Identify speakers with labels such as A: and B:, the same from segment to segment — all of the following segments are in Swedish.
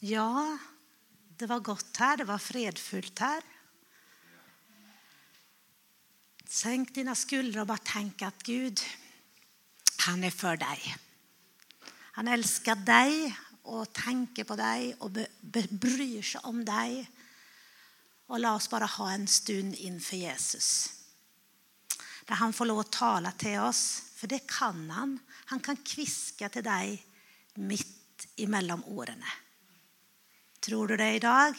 A: Ja, det var gott här, det var fredfullt här. Sänk dina skuldror och bara tänk att Gud, han är för dig. Han älskar dig och tänker på dig och bryr sig om dig. Och låt oss bara ha en stund inför Jesus. Där han får lov att tala till oss, för det kan han. Han kan kviska till dig mitt emellan åren. Tror du det idag?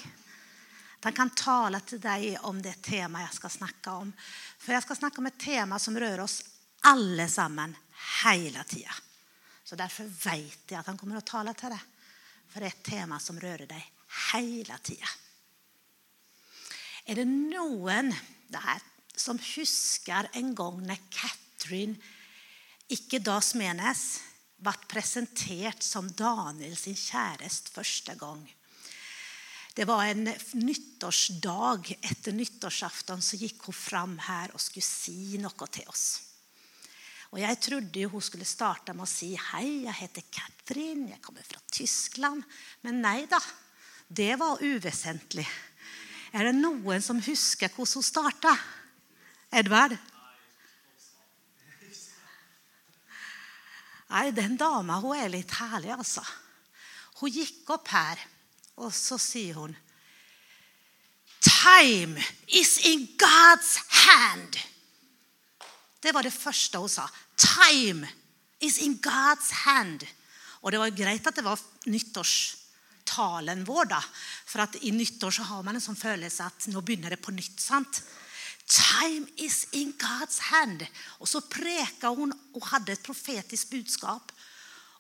A: Att han kan tala till dig om det tema jag ska snacka om. För jag ska snacka om ett tema som rör oss allesammans hela tiden. Så därför vet jag att han kommer att tala till dig. För det är ett tema som rör dig hela tiden. Är det någon där som huskar en gång när Catherine, icke das menes, vart presenterad som Daniel sin kärest första gång? Det var en nyttårsdag efter nyttårsafton så gick hon fram här och skulle säga något till oss. Och jag trodde hon skulle starta med att säga hej, jag heter Katrin, jag kommer från Tyskland. Men nej då, det var oväsentligt. Är det någon som huskar hur hon startade? Edvard? Nej, den damen hon är lite härlig alltså. Hon gick upp här och så säger hon Time is in God's hand. Det var det första hon sa. Time is in God's hand. Och det var grejt att det var nyttårstalen vår då. För att i nyttår så har man en sån känsla att nu börjar det på nytt. Sant? Time is in God's hand. Och så präkade hon och hade ett profetiskt budskap.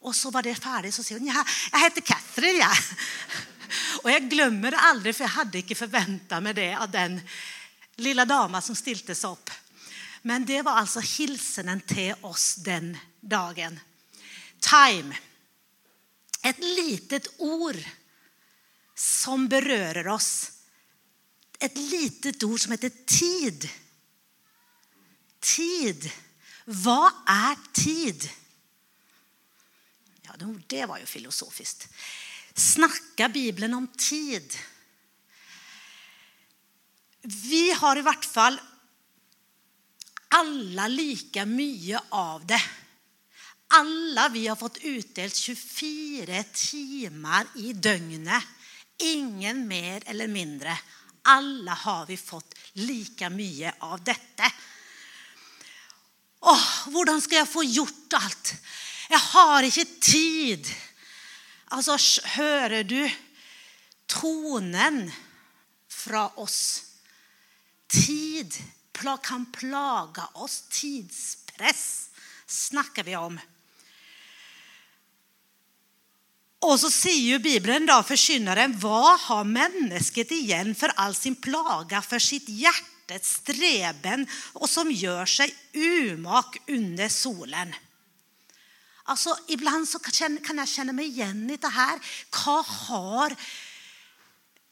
A: Och så var det färdigt så säger hon, ja, jag heter Catherine. Ja. Och jag glömmer det aldrig för jag hade inte förväntat mig det av den lilla damen som stiltes upp. Men det var alltså hilsenen till oss den dagen. Time. Ett litet ord som berör oss. Ett litet ord som heter tid. Tid. Vad är tid? Ja, det var ju filosofiskt. Snacka Bibeln om tid? Vi har i vart fall alla lika mycket av det. Alla vi har fått utdelat 24 timmar i dygnet. Ingen mer eller mindre. Alla har vi fått lika mycket av detta. Åh, hur ska jag få gjort allt? Jag har inte tid. Alltså, hör du tonen från oss? Tid kan plaga oss. Tidspress snackar vi om. Och så säger ju Bibeln då, förkynnaren, vad har människan igen för all sin plaga, för sitt hjärtats streben och som gör sig umak under solen? Alltså, ibland så kan jag känna mig igen i det här. Vad har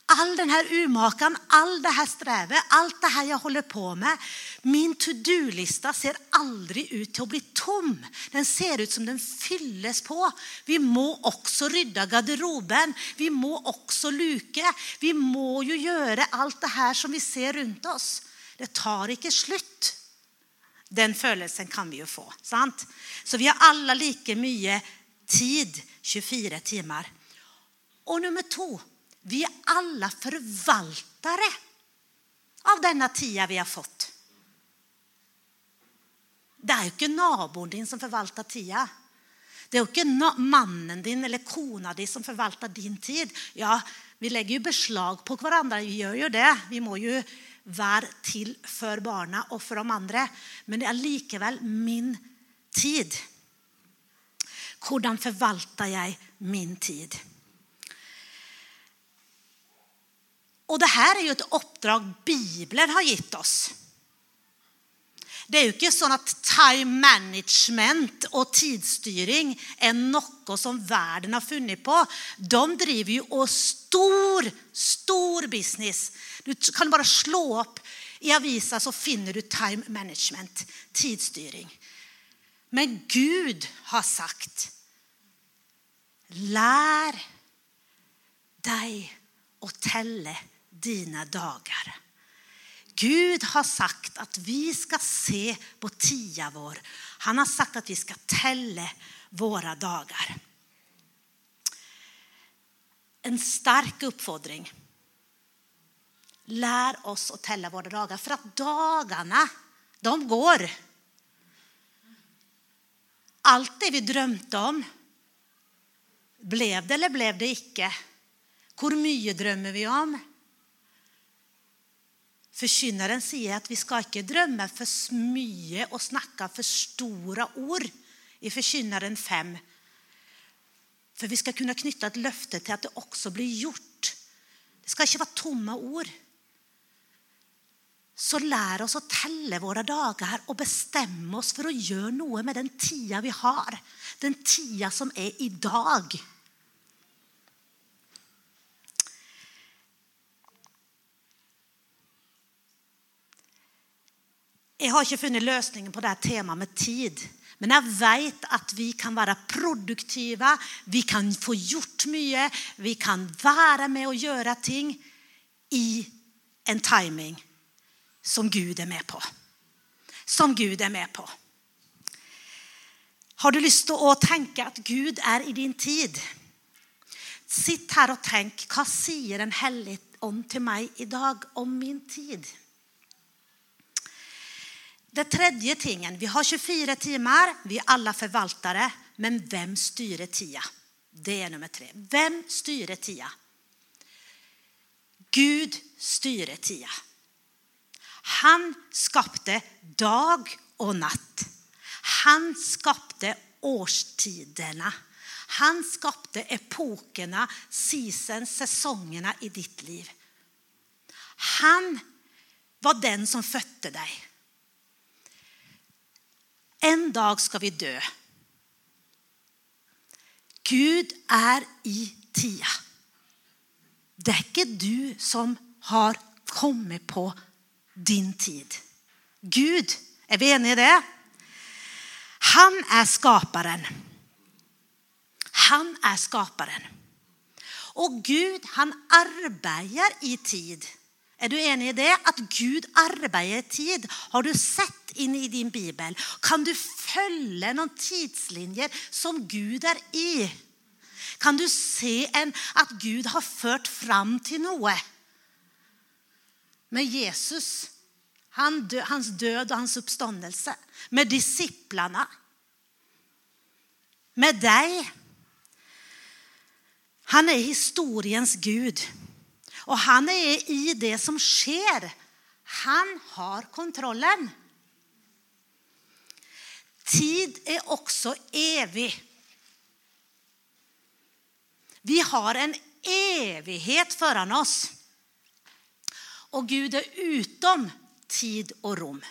A: all den här urmakan, all det här strävet, allt det här jag håller på med. Min to-do-lista ser aldrig ut till att bli tom. Den ser ut som den fylls på. Vi må också rydda garderoben. Vi må också luka. Vi må ju göra allt det här som vi ser runt oss. Det tar inte slut. Den födelsen kan vi ju få, sant? Så vi har alla lika mycket tid, 24 timmar. Och nummer två, vi är alla förvaltare av denna tia vi har fått. Det är ju inte nabon din som förvaltar tia. Det är inte mannen din eller kona din som förvaltar din tid. Ja, vi lägger ju beslag på varandra, vi gör ju det. Vi må ju vara till för barna och för de andra. Men det är likväl min tid. Hur förvaltar jag min tid? Och det här är ju ett uppdrag Bibeln har gett oss. Det är ju inte så att time management och tidsstyrning är något som världen har funnit på. De driver ju och stor, stor business. Du kan bara slå upp i avisa så finner du time management, tidsstyrning. Men Gud har sagt, lär dig att tälle dina dagar. Gud har sagt att vi ska se på tia vår. Han har sagt att vi ska tälla våra dagar. En stark uppfordring. Lär oss att tälla våra dagar för att dagarna, de går. Allt det vi drömt om, blev det eller blev det icke? Hur mycket drömmer vi om? Förkynnaren säger att vi ska inte drömma för mycket och snacka för stora ord i Förkynnaren 5. För vi ska kunna knyta ett löfte till att det också blir gjort. Det ska inte vara tomma ord. Så lär oss att tälla våra dagar och bestämma oss för att göra något med den tia vi har. Den tia som är idag. Har inte funnit lösningen på det här temat med tid. Men jag vet att vi kan vara produktiva, vi kan få gjort mycket, vi kan vara med och göra ting i en timing som Gud är med på. Som Gud är med på. Har du lust att tänka att Gud är i din tid? Sitt här och tänk, vad säger den helige om till mig idag om min tid? Det tredje tingen, vi har 24 timmar, vi är alla förvaltare, men vem styr tia? Det är nummer tre. Vem styr tia? Gud styr tia. Han skapade dag och natt. Han skapade årstiderna. Han skapade epokerna, season, säsongerna i ditt liv. Han var den som födde dig. En dag ska vi dö. Gud är i tia. Det är inte du som har kommit på din tid. Gud, är vi eniga i det? Han är skaparen. Han är skaparen. Och Gud, han arbetar i tid. Är du enig i det? Att Gud arbetar i tid. Har du sett in i din bibel? Kan du följa någon tidslinje som Gud är i? Kan du se en, att Gud har fört fram till något? Med Jesus, han dö, hans död och hans uppståndelse. Med disciplarna. Med dig. Han är historiens Gud. Och han är i det som sker. Han har kontrollen. Tid är också evig. Vi har en evighet föran oss. Och Gud är utom tid och rum.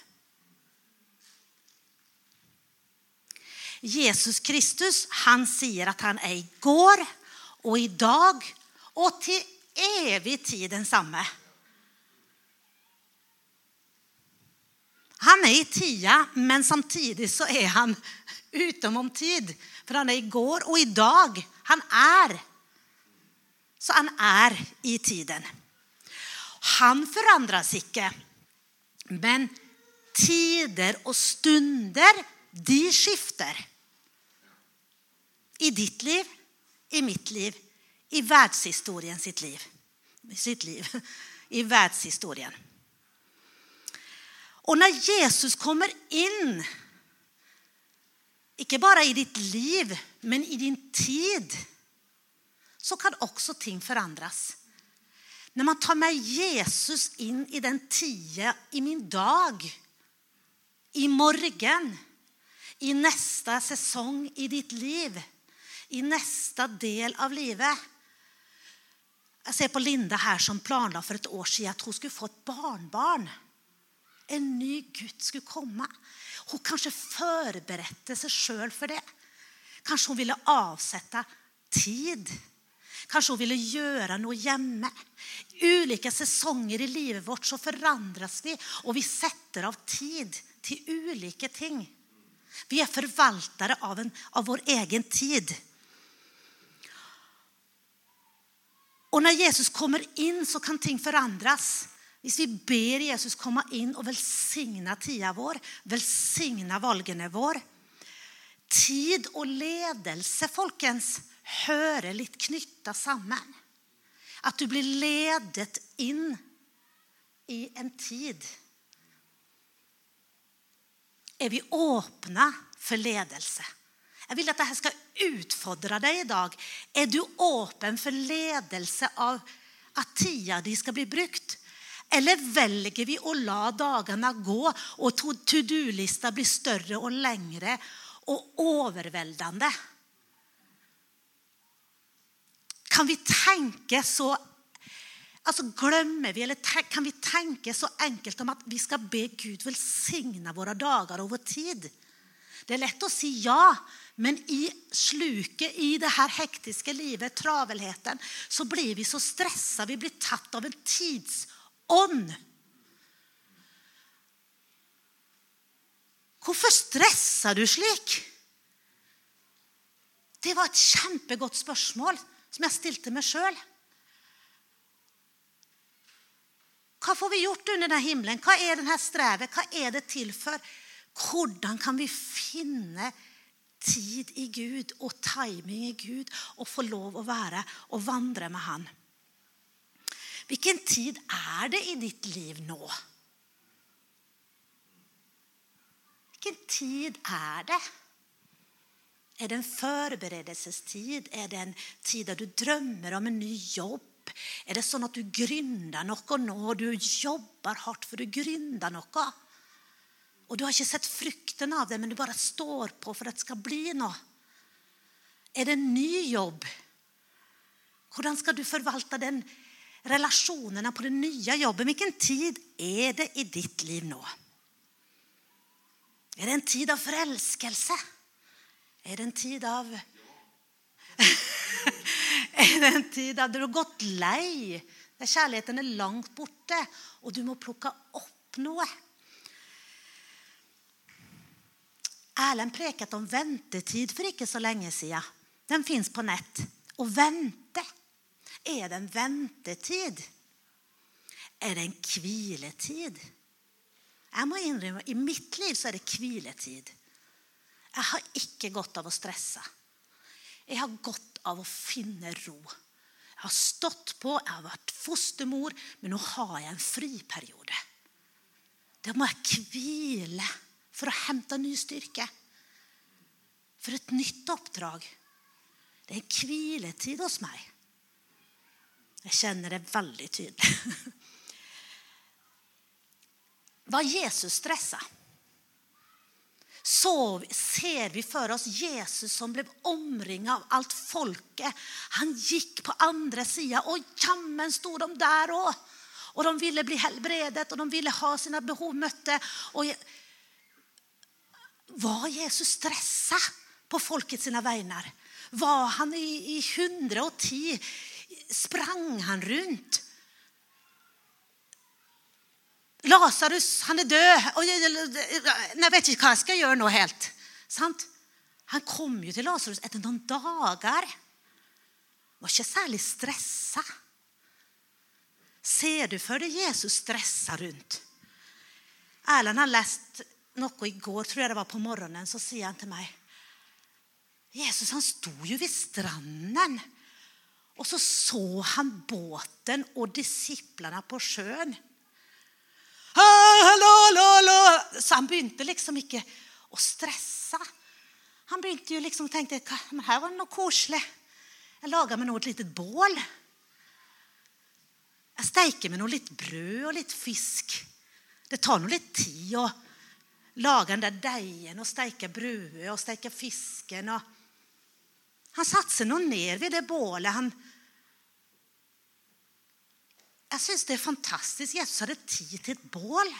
A: Jesus Kristus, han säger att han är igår och idag och till evig tid densamme. Han är i tia, men samtidigt så är han utom tid. För han är igår och idag. Han är. Så han är i tiden. Han förändras icke. Men tider och stunder, de skifter. I ditt liv, i mitt liv, i världshistorien sitt liv. Sitt liv. I världshistorien. Och när Jesus kommer in, inte bara i ditt liv, men i din tid, så kan också ting förändras. När man tar med Jesus in i den tio, i min dag, i morgon, i nästa säsong i ditt liv, i nästa del av livet. Jag ser på Linda här som planlade för ett år sedan att hon skulle få ett barnbarn. En ny Gud skulle komma. Hon kanske förberedde sig själv för det. Kanske hon ville avsätta tid. Kanske hon ville göra något hemma. I olika säsonger i livet vårt så förändras vi och vi sätter av tid till olika ting. Vi är förvaltare av, en, av vår egen tid. Och när Jesus kommer in så kan ting förändras. Om vi ber Jesus komma in och välsigna tida vår, välsigna valgene vår. Tid och ledelse, folkens, hör lite knytta samman. Att du blir ledet in i en tid. Är vi öppna för ledelse? Jag vill att det här ska utfodra dig idag. Är du öppen för ledelse av att tiden ska bli brukt? Eller väljer vi att låta dagarna gå och to-do-listan blir större och längre och överväldigande? Kan vi tänka så Alltså glömmer vi, eller kan vi tänka så enkelt om att vi ska be Gud välsigna våra dagar och vår tid? Det är lätt att säga ja, men i sluket, i det här hektiska livet, travelheten, så blir vi så stressade, vi blir tatt av en tidsånd. Varför stressar du slik? Det var ett kjempegott spørsmål som jag ställde mig själv. Vad får vi gjort under den här himlen? Vad är den här strävet? Vad är det till för? Hur kan vi finna tid i Gud och timing i Gud och få lov att vara och vandra med han? Vilken tid är det i ditt liv nu? Vilken tid är det? Är det en förberedelsestid? Är det en tid där du drömmer om en ny jobb? Är det så att du gründar något nu? Du jobbar hårt för att gründa något. Och du har inte sett frukten av det, men du bara står på för att det ska bli något. Är det en ny jobb? Hur ska du förvalta den relationerna på det nya jobbet? Vilken tid är det i ditt liv nu? Är det en tid av förälskelse? Är det en tid av... är det en tid där du har gått lei, där kärleken är långt borta och du måste plocka upp något? Erlend prekat om väntetid för inte så länge sedan. Den finns på nät. Och vänta, är det en väntetid? Är det en kviletid? Jag må inrymma, I mitt liv så är det kviletid. Jag har inte gått av att stressa. Jag har gått av att finna ro. Jag har stått på, jag har varit fostermor, men nu har jag en fri period. Det må jag kvila för att hämta ny styrka. För ett nytt uppdrag. Det är en kviletid hos mig. Jag känner det väldigt tydligt. Var Jesus stressad? Så ser vi för oss Jesus som blev omringad av allt folket. Han gick på andra sidan och jammen stod de där och, och de ville bli helbredet och de ville ha sina behov mötte. Och var Jesus stressad på folket sina vägnar? Var han i, i 110? Sprang han runt? Lazarus, han är död. Och jag vet inte vad jag ska göra nu helt. Sant? Han kom ju till Lazarus efter några dagar. Var inte särskilt stressad. Ser du för dig Jesus stressa runt? Erland har läst något igår, tror jag det var på morgonen, så säger han till mig. Jesus han stod ju vid stranden och så såg han båten och disciplarna på sjön. Så han började liksom inte att stressa. Han började ju liksom tänkte, men här var det något koselig. Jag lagar mig nog ett litet bål. Jag steker mig något lite bröd och lite fisk. Det tar nog lite tid Och laga den där dejen och steka brödet och steka fisken. Och han satte sig nog ner vid det bålet. Han... Jag syns det är fantastiskt. Jesus hade tid till ett bål.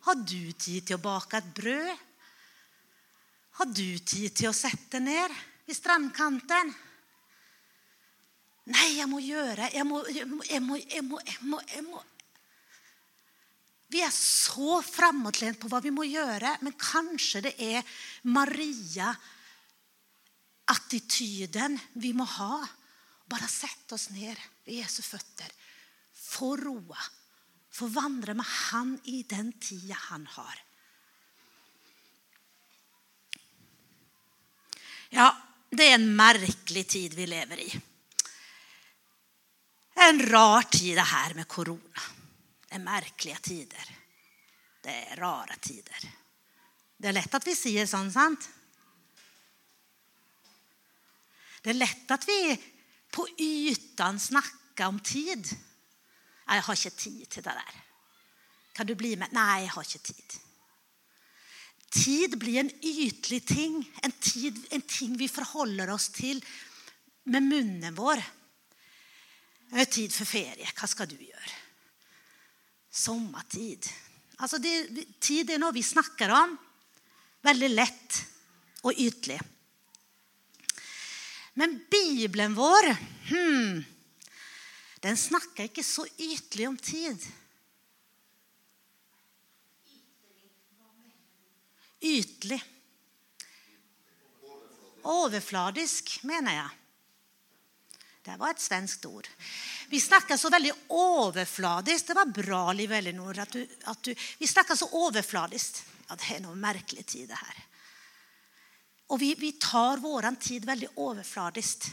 A: Har du tid till att baka ett bröd? Har du tid till att sätta ner vid strandkanten? Nej, jag må göra, jag må, jag må, jag må, jag må, jag må, jag må. Vi är så framåtlent på vad vi må göra, men kanske det är Maria attityden vi må ha. Bara sätta oss ner vid Jesu fötter. Få roa. Få vandra med han i den tid han har. Ja, det är en märklig tid vi lever i. En rar tid det här med corona. Det är märkliga tider. Det är rara tider. Det är lätt att vi säger sånt, sant? Det är lätt att vi på ytan snackar om tid. Jag har inte tid till det där. Kan du bli med? Nej, jag har inte tid. Tid blir en ytlig ting, en, tid, en ting vi förhåller oss till med munnen vår. Det är tid för ferie, vad ska du göra? Sommartid. Alltså det, tid är något vi snackar om. Väldigt lätt och ytlig. Men Bibeln vår, hmm, den snackar inte så ytlig om tid. Ytlig. Överfladisk menar jag. Det var ett svenskt ord. Vi snackar så väldigt överfladiskt. Det var bra, Liv Elinor, att du, att du... Vi snackar så överfladiskt. Ja, det är nog märklig tid det här. Och vi, vi tar vår tid väldigt överfladiskt.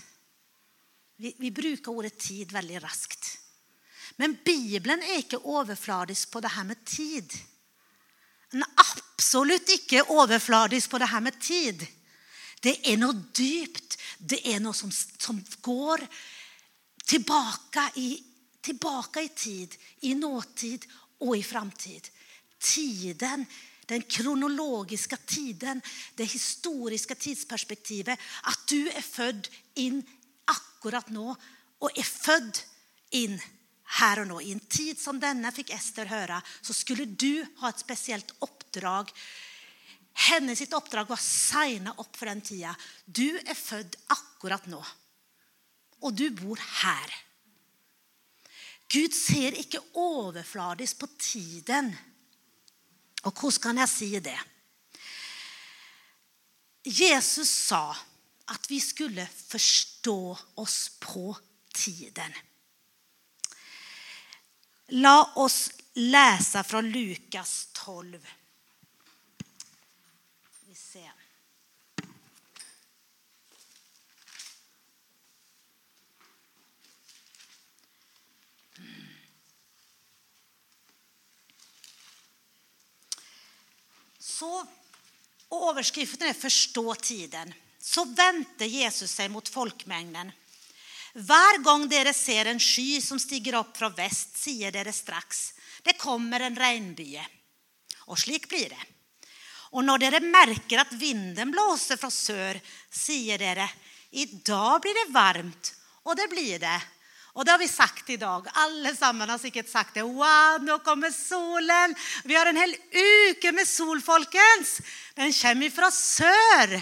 A: Vi, vi brukar ordet tid väldigt raskt. Men Bibeln är inte överfladisk på det här med tid. Den är absolut inte överfladisk på det här med tid. Det är något djupt. Det är något som, som går tillbaka i, tillbaka i tid, i nåtid och i framtid. Tiden den kronologiska tiden, det historiska tidsperspektivet. Att du är född in akkurat nu och är född in här och nu. I en tid som denna fick Ester höra så skulle du ha ett speciellt uppdrag. Hennes sitt uppdrag var att signa upp för den tiden. Du är född akkurat nu och du bor här. Gud ser inte överflödigt på tiden och hur kan jag säga det? Jesus sa att vi skulle förstå oss på tiden. Låt oss läsa från Lukas 12. Vi ser. Så överskriften är förstå tiden. Så vände Jesus sig mot folkmängden. Var gång dere ser en sky som stiger upp från väst säger dere strax det kommer en regnbye. Och slik blir det. Och när dere märker att vinden blåser från sör säger dere idag blir det varmt och det blir det och det har vi sagt idag. Allesammans har säkert sagt det. Wow, nu kommer solen. Vi har en hel uke med sol, folkens. Den kommer från sör.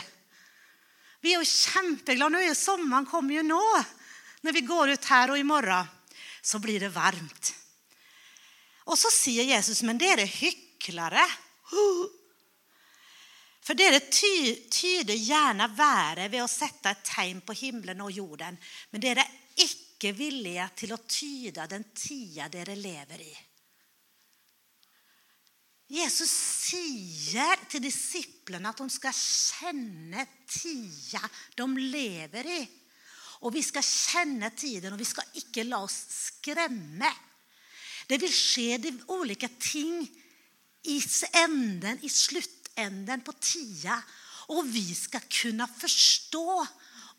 A: Vi är jätteglada. Nu är sommaren kommer ju nu. När vi går ut här och imorgon så blir det varmt. Och så säger Jesus, men det är hycklare. För det ty tyder gärna värre vid att sätta ett tecken på himlen och jorden. Men det är icke icke villiga till att tyda den tia dere lever i. Jesus säger till disciplerna att de ska känna tia de lever i. Och vi ska känna tiden och vi ska icke låta oss skrämma. Det vill ske de olika ting i änden, i slutänden på tia. Och vi ska kunna förstå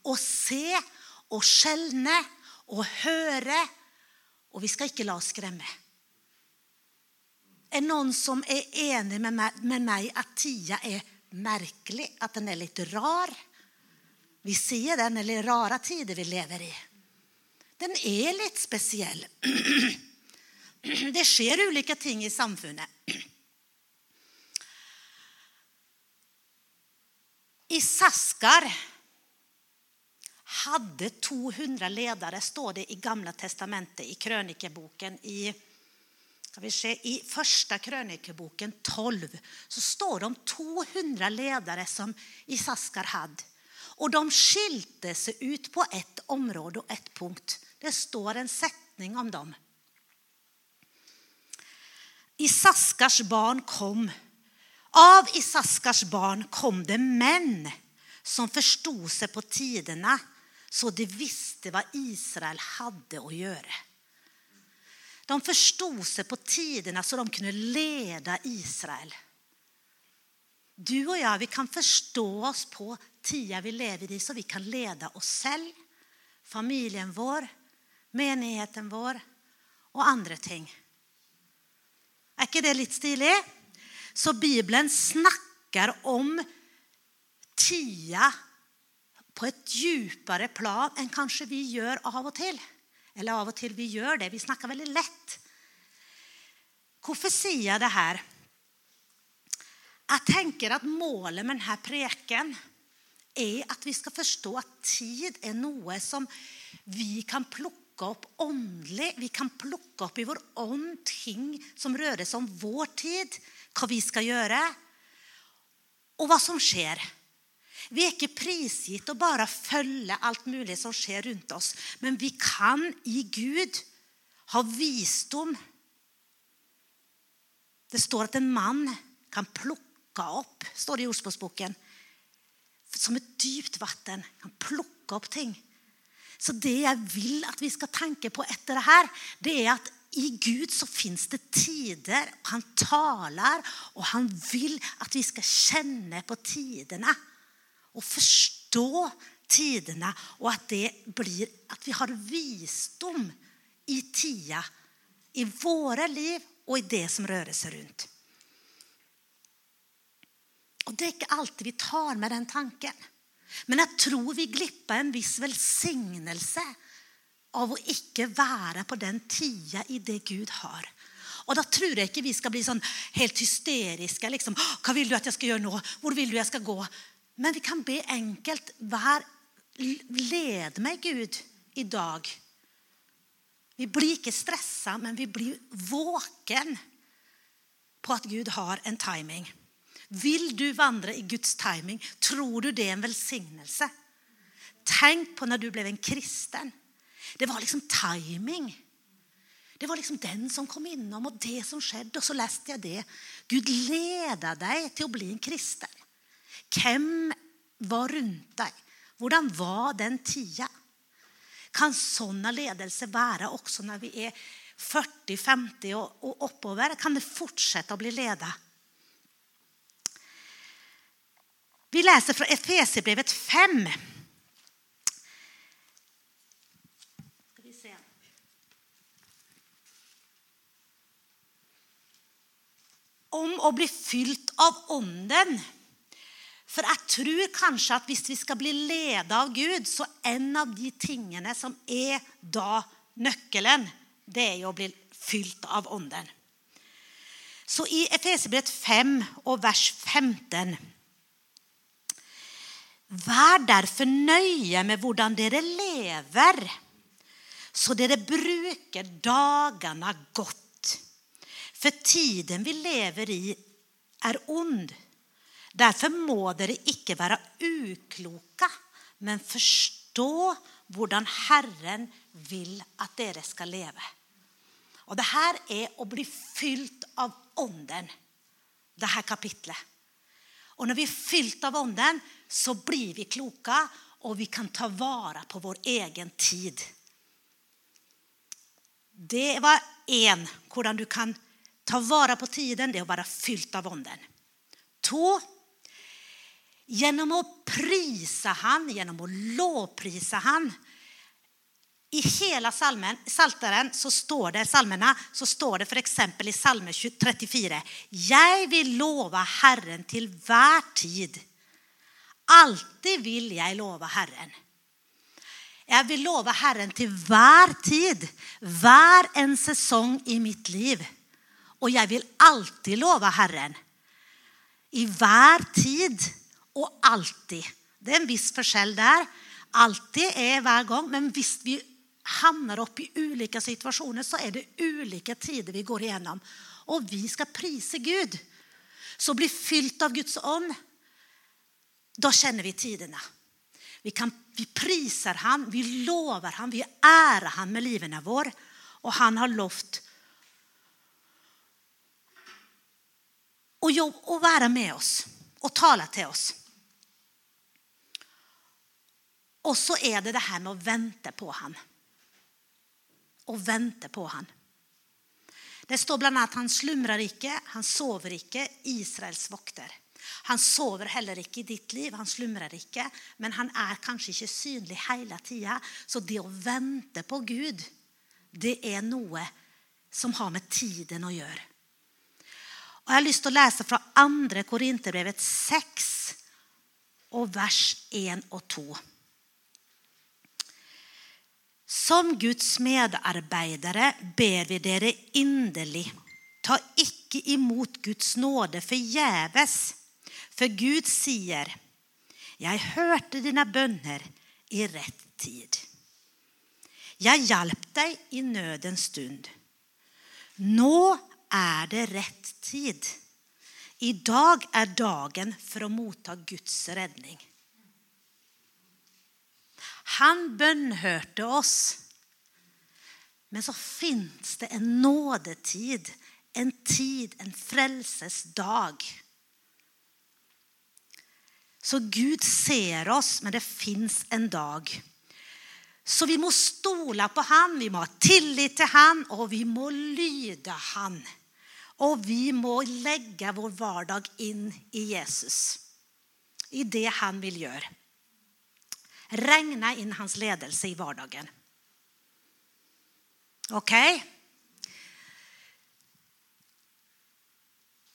A: och se och känna och höra och vi ska inte la oss skrämma. Är någon som är enig med mig att tia är märklig, att den är lite rar? Vi ser den, eller rara tider vi lever i. Den är lite speciell. Det sker olika ting i samfundet. I Saskar hade 200 ledare, står det i Gamla testamentet i krönikeboken i vi se, i första krönikeboken 12 så står det om 200 ledare som Isaskar hade. Och de skilte sig ut på ett område och ett punkt. Det står en sättning om dem. Isaskars barn kom. Av Isaskars barn kom det män som förstod sig på tiderna så de visste vad Israel hade att göra. De förstod sig på tiderna så de kunde leda Israel. Du och jag vi kan förstå oss på tiden vi lever i så vi kan leda oss själva, familjen vår, menigheten vår och andra ting. Är inte det lite stiligt? Så Bibeln snackar om tiden på ett djupare plan än kanske vi gör av och till. Eller av och till vi gör det, vi snackar väldigt lätt. Varför säger jag det här? Jag tänker att målet med den här preken är att vi ska förstå att tid är något som vi kan plocka upp åndligt. Vi kan plocka upp i vår ånd ting som rör sig om vår tid, vad vi ska göra och vad som sker. Vi är inte prisgitt att bara följa allt möjligt som sker runt oss, men vi kan i Gud ha visdom. Det står att en man kan plocka upp, står det i Ordspråksboken, som ett djupt vatten, kan plocka upp ting. Så det jag vill att vi ska tänka på efter det här, det är att i Gud så finns det tider. Han talar och han vill att vi ska känna på tiderna och förstå tiderna och att det blir att vi har visdom i tia i våra liv och i det som rör sig runt. Och det är inte alltid vi tar med den tanken. Men jag tror vi glippar en viss välsignelse av att icke vara på den tia i det Gud har. Och då tror jag inte vi ska bli sån helt hysteriska. Liksom, vad vill du att jag ska göra nu? Var vill du att jag ska gå? Men vi kan be enkelt, Vær, led mig Gud idag. Vi blir inte stressade, men vi blir våken på att Gud har en timing. Vill du vandra i Guds timing? Tror du det är en välsignelse? Tänk på när du blev en kristen. Det var liksom timing. Det var liksom den som kom inom och det som skedde och så läste jag det. Gud leda dig till att bli en kristen. Vem var runt dig? Hur var den tiden? Kan sådana ledelser vara också när vi är 40, 50 och, uppåt? Kan det fortsätta att bli leda? Vi läser från Efesierbrevet 5. Om att bli fyllt av Anden. För jag tror kanske att om vi ska bli ledda av Gud så en av de tingene som är då nyckeln, det är ju att bli fyllt av Anden. Så i Efesierbrevet 5 och vers 15 Var därför nöje med hur dere lever, så dere brukar dagarna gott. För tiden vi lever i är ond. Därför må dere icke vara ukloka, men förstå hur Herren vill att dere ska leva. Och det här är att bli fyllt av Anden, det här kapitlet. Och när vi är fyllt av Anden så blir vi kloka och vi kan ta vara på vår egen tid. Det var en, hur du kan ta vara på tiden, det är att vara fyllt av Anden. Två, genom att prisa han, genom att lovprisa han. I hela salmen, saltaren så står det, salmerna, så står det för exempel i salmen 34. Jag vill lova Herren till var tid. Alltid vill jag lova Herren. Jag vill lova Herren till var tid, var en säsong i mitt liv. Och jag vill alltid lova Herren. I var tid och alltid. Det är en viss skillnad där. Alltid är varje gång, men visst vi hamnar upp i olika situationer så är det olika tider vi går igenom. Och vi ska prisa Gud. Så bli fyllt av Guds ånd. Då känner vi tiderna. Vi, kan, vi prisar han, vi lovar han, vi ärar han med livet vår. Och han har lovt att vara med oss och tala till oss. Och så är det det här med att vänta på han. Och vänta på han. Det står bland annat han slumrar icke, han sover icke, Israels vakter. Han sover heller icke i ditt liv, han slumrar icke, men han är kanske inte synlig hela tiden. Så det att vänta på Gud, det är något som har med tiden att göra. Och jag har lust att läsa från andra 2. 6 och vers 1 och 2. Som Guds medarbetare ber vi dere inderlig, ta icke emot Guds nåde förgäves, för Gud säger, jag hörte dina bönder i rätt tid'. Jag hjälpte dig i nödens stund. Nå är det rätt tid. Idag är dagen för att motta Guds räddning. Han bönhörde oss. Men så finns det en nådetid, en tid, en frälsesdag. Så Gud ser oss, men det finns en dag. Så vi må stola på han, vi må ha tillit till han, och vi må lyda han. Och vi må lägga vår vardag in i Jesus, i det han vill göra regna in hans ledelse i vardagen. Okej? Okay.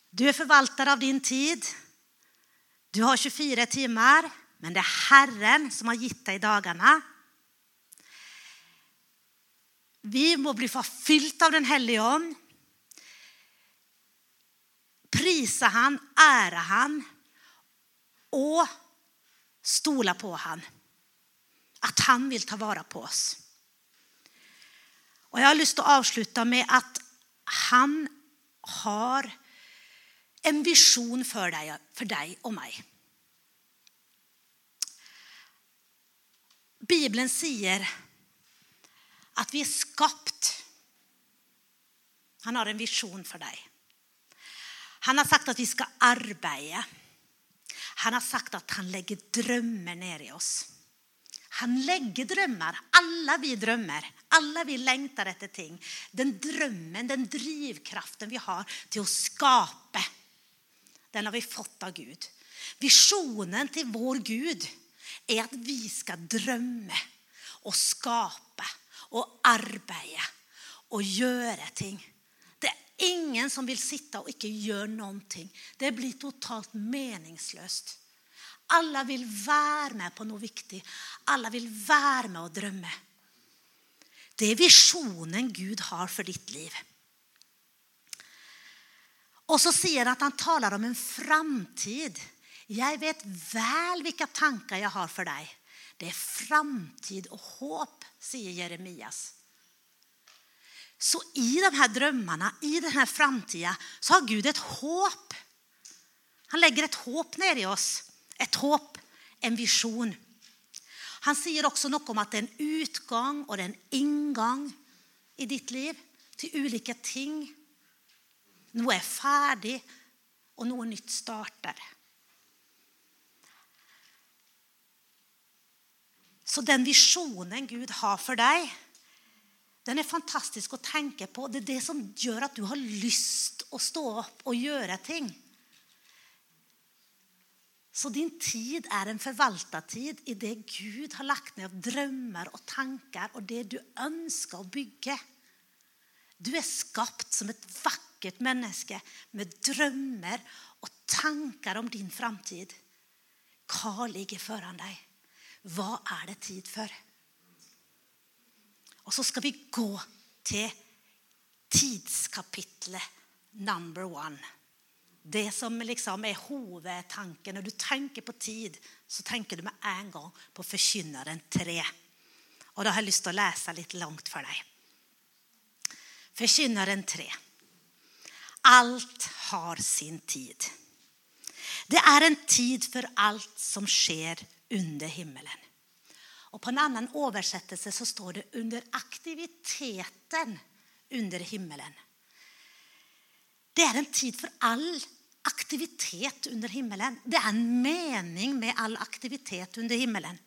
A: Du är förvaltare av din tid. Du har 24 timmar, men det är Herren som har gitt dig dagarna. Vi må bli fyllt av Den helige ånd. Prisa han, ära han och stola på han. Att han vill ta vara på oss. Och jag har lust att avsluta med att han har en vision för dig, för dig och mig. Bibeln säger att vi är skapt. Han har en vision för dig. Han har sagt att vi ska arbeta. Han har sagt att han lägger drömmar ner i oss. Han lägger drömmar, alla vi drömmer, alla vi längtar efter ting. Den drömmen, den drivkraften vi har till att skapa, den har vi fått av Gud. Visionen till vår Gud är att vi ska drömma och skapa och arbeta och göra ting. Det är ingen som vill sitta och inte göra någonting. Det blir totalt meningslöst. Alla vil være med på noe viktig. Alla vil være med och drømme. Det er visjonen Gud har för ditt liv. Och så säger han att han talar om en framtid. Jag vet väl vilka tankar jag har för dig. Det är framtid och hopp, säger Jeremias. Så i de här drömmarna, i den här framtiden, så har Gud ett hopp. Han lägger ett hopp ner i oss. Ett håp, en visjon. Han sier også noe om at det er en utgang og det er en inngang i ditt liv til ulike ting noe er ferdig, og noe nytt starter. Så den visjonen Gud har for deg, den er fantastisk å tenke på. Det er det som gjør at du har lyst å stå opp og gjøre ting. Så din tid är en förvaltartid i det Gud har lagt ner av drömmar och tankar och det du önskar att bygga. Du är skapt som ett vackert människa med drömmar och tankar om din framtid. Vad ligger föran dig? Vad är det tid för? Och så ska vi gå till tidskapitlet number one. Det som liksom är huvudtanken. När du tänker på tid, så tänker du med en gång på förkynnaren 3. Och då har jag lust att läsa lite långt för dig. Förkynnaren 3. Allt har sin tid. Det är en tid för allt som sker under himmelen. Och på en annan översättelse så står det under aktiviteten under himmelen. Det är en tid för all aktivitet under himmelen. Det är en mening med all aktivitet under himmelen.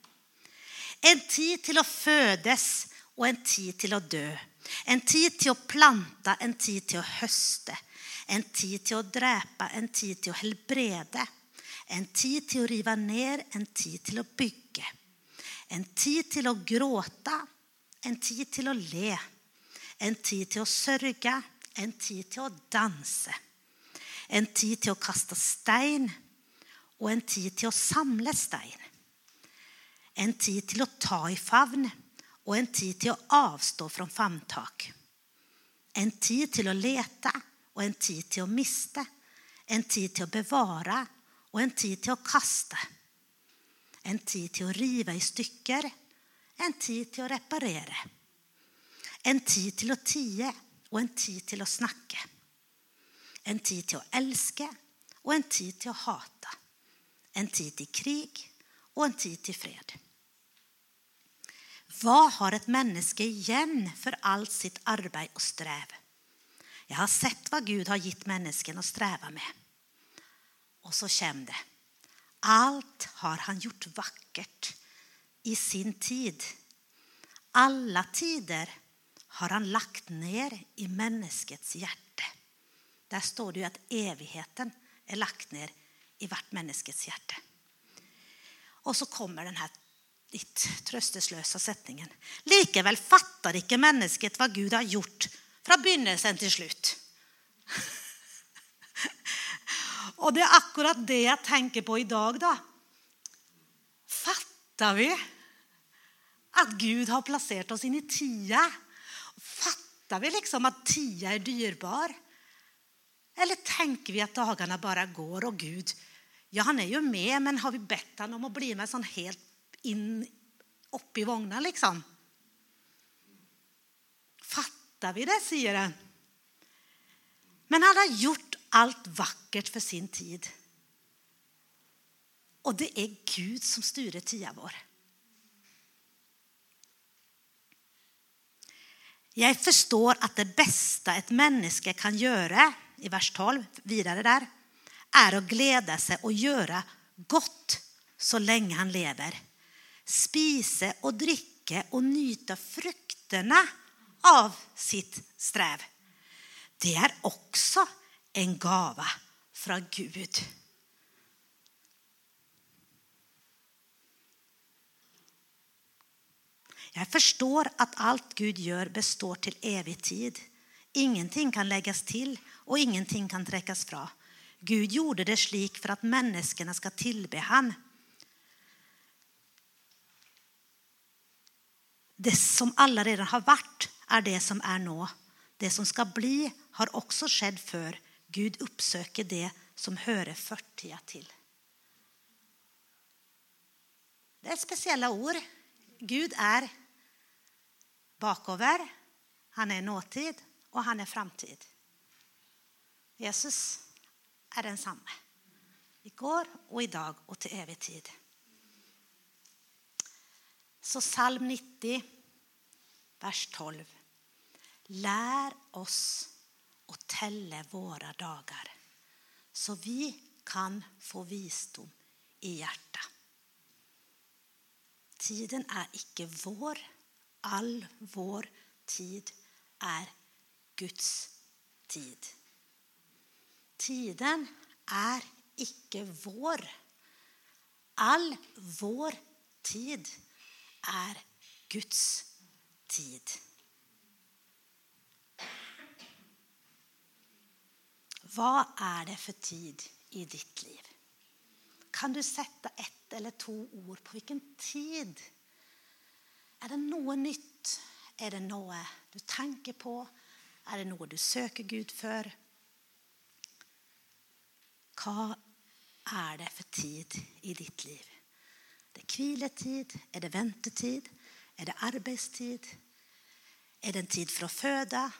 A: En tid till att födas och en tid till att dö. En tid till att planta, en tid till att hösta. En tid till att dräpa, en tid till att helbreda. En tid till att riva ner, en tid till att bygga. En tid till att gråta, en tid till att le. En tid till att sörja, en tid till att dansa. En tid till att kasta sten och en tid till att samla sten. En tid till att ta i famn och en tid till att avstå från famntak. En tid till att leta och en tid till att mista. En tid till att bevara och en tid till att kasta. En tid till att riva i stycken, en tid till att reparera. En tid till att tia och en tid till att snacka. En tid till att älska och en tid till att hata. En tid till krig och en tid till fred. Vad har ett människa igen för allt sitt arbete och sträv? Jag har sett vad Gud har gett människan att sträva med. Och så kände. Allt har han gjort vackert i sin tid. Alla tider har han lagt ner i människets hjärta. Där står det ju att evigheten är lagt ner i vart människets hjärta. Och så kommer den här ditt trösteslösa sättningen. Likaväl fattar inte människet vad Gud har gjort från begynnelsen till slut. Och det är akkurat det jag tänker på idag då. Fattar vi att Gud har placerat oss in i tiden? Fattar vi liksom att tia är dyrbar? Eller tänker vi att dagarna bara går och Gud, ja han är ju med, men har vi bett honom om att bli med sån helt in upp i vagnen liksom? Fattar vi det, säger han. Men han har gjort allt vackert för sin tid. Och det är Gud som styr tia vår. Jag förstår att det bästa ett människa kan göra, i vers 12, vidare där, är att glädja sig och göra gott så länge han lever. Spise och dricka och njuta frukterna av sitt sträv. Det är också en gava från Gud. Jag förstår att allt Gud gör består till evig tid. Ingenting kan läggas till och ingenting kan träckas från. Gud gjorde det slik för att människorna ska tillbe han. Det som alla redan har varit är det som är nå. Det som ska bli har också skett för. Gud uppsöker det som hör förtida till. Det är speciella ord. Gud är bakover, han är nåtid och han är framtid. Jesus är densamme igår och idag och till evig tid. Så psalm 90, vers 12. Lär oss att tälla våra dagar så vi kan få visdom i hjärta. Tiden är icke vår, all vår tid är Guds tid. Tiden är icke vår. All vår tid är Guds tid. Vad är det för tid i ditt liv? Kan du sätta ett eller två ord på vilken tid? Är det något nytt? Är det något du tänker på? Är det något du söker Gud för? Vad är det för tid i ditt liv? Är det kviletid? Är det väntetid? Är det arbetstid? Är det en tid för att föda?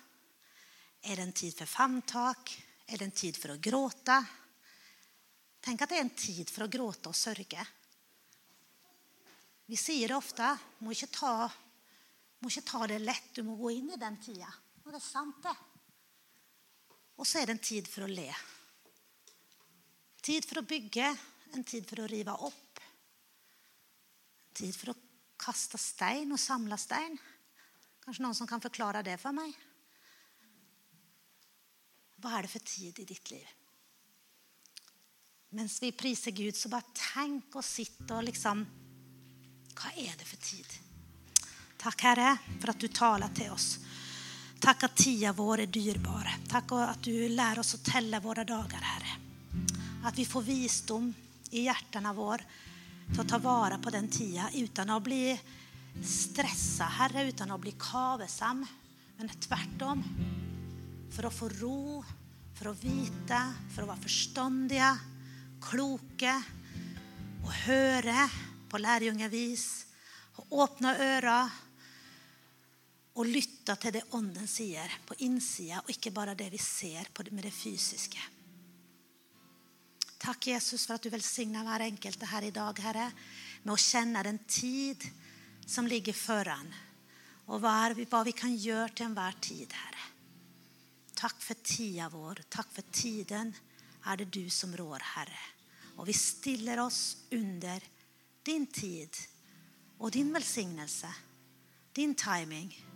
A: Är det en tid för famntak? Är det en tid för att gråta? Tänk att det är en tid för att gråta och sörja. Vi sier det ofte. Må ikke ta, må ikke ta det lett. Du må gå inn i den tida. Og det er sant, det. Og så er det en tid for å le. Tid for å bygge, en tid for å rive opp. En tid for å kaste stein och samla stein. Kanske någon som kan förklara det för mig? Vad är det för tid i ditt liv? Medan vi priser Gud, så bara tänk och sitt och liksom vad är det för tid? Tack, Herre, för att du talar till oss. Tack att tia vår är dyrbar. Tack att du lär oss att tälla våra dagar Herre. Att vi får visdom i hjärtana vår til att ta vara på den tia utan att bli stressa, Herre, utan att bli kavesam, men tvärtom, för att få ro, för att vita, för att vara förståndiga, kloka och höra på lärjungavis. Och öppna öra och lytta till det Onden säger på insidan och inte bara det vi ser med det fysiska. Tack Jesus, för att du välsignar var enkelte det här idag, Herre, med att känna den tid som ligger foran, och vad, vad vi kan göra till en enhver tid, Herre. Tack för tia vår. tack för tiden är det du som rår, Herre. och vi stiller oss under din tid och din välsignelse. din timing.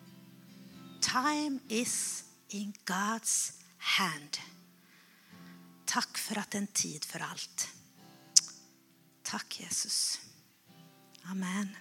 A: Time is in God's hand. Tack för att det är en tid för allt. Tack, Jesus. Amen.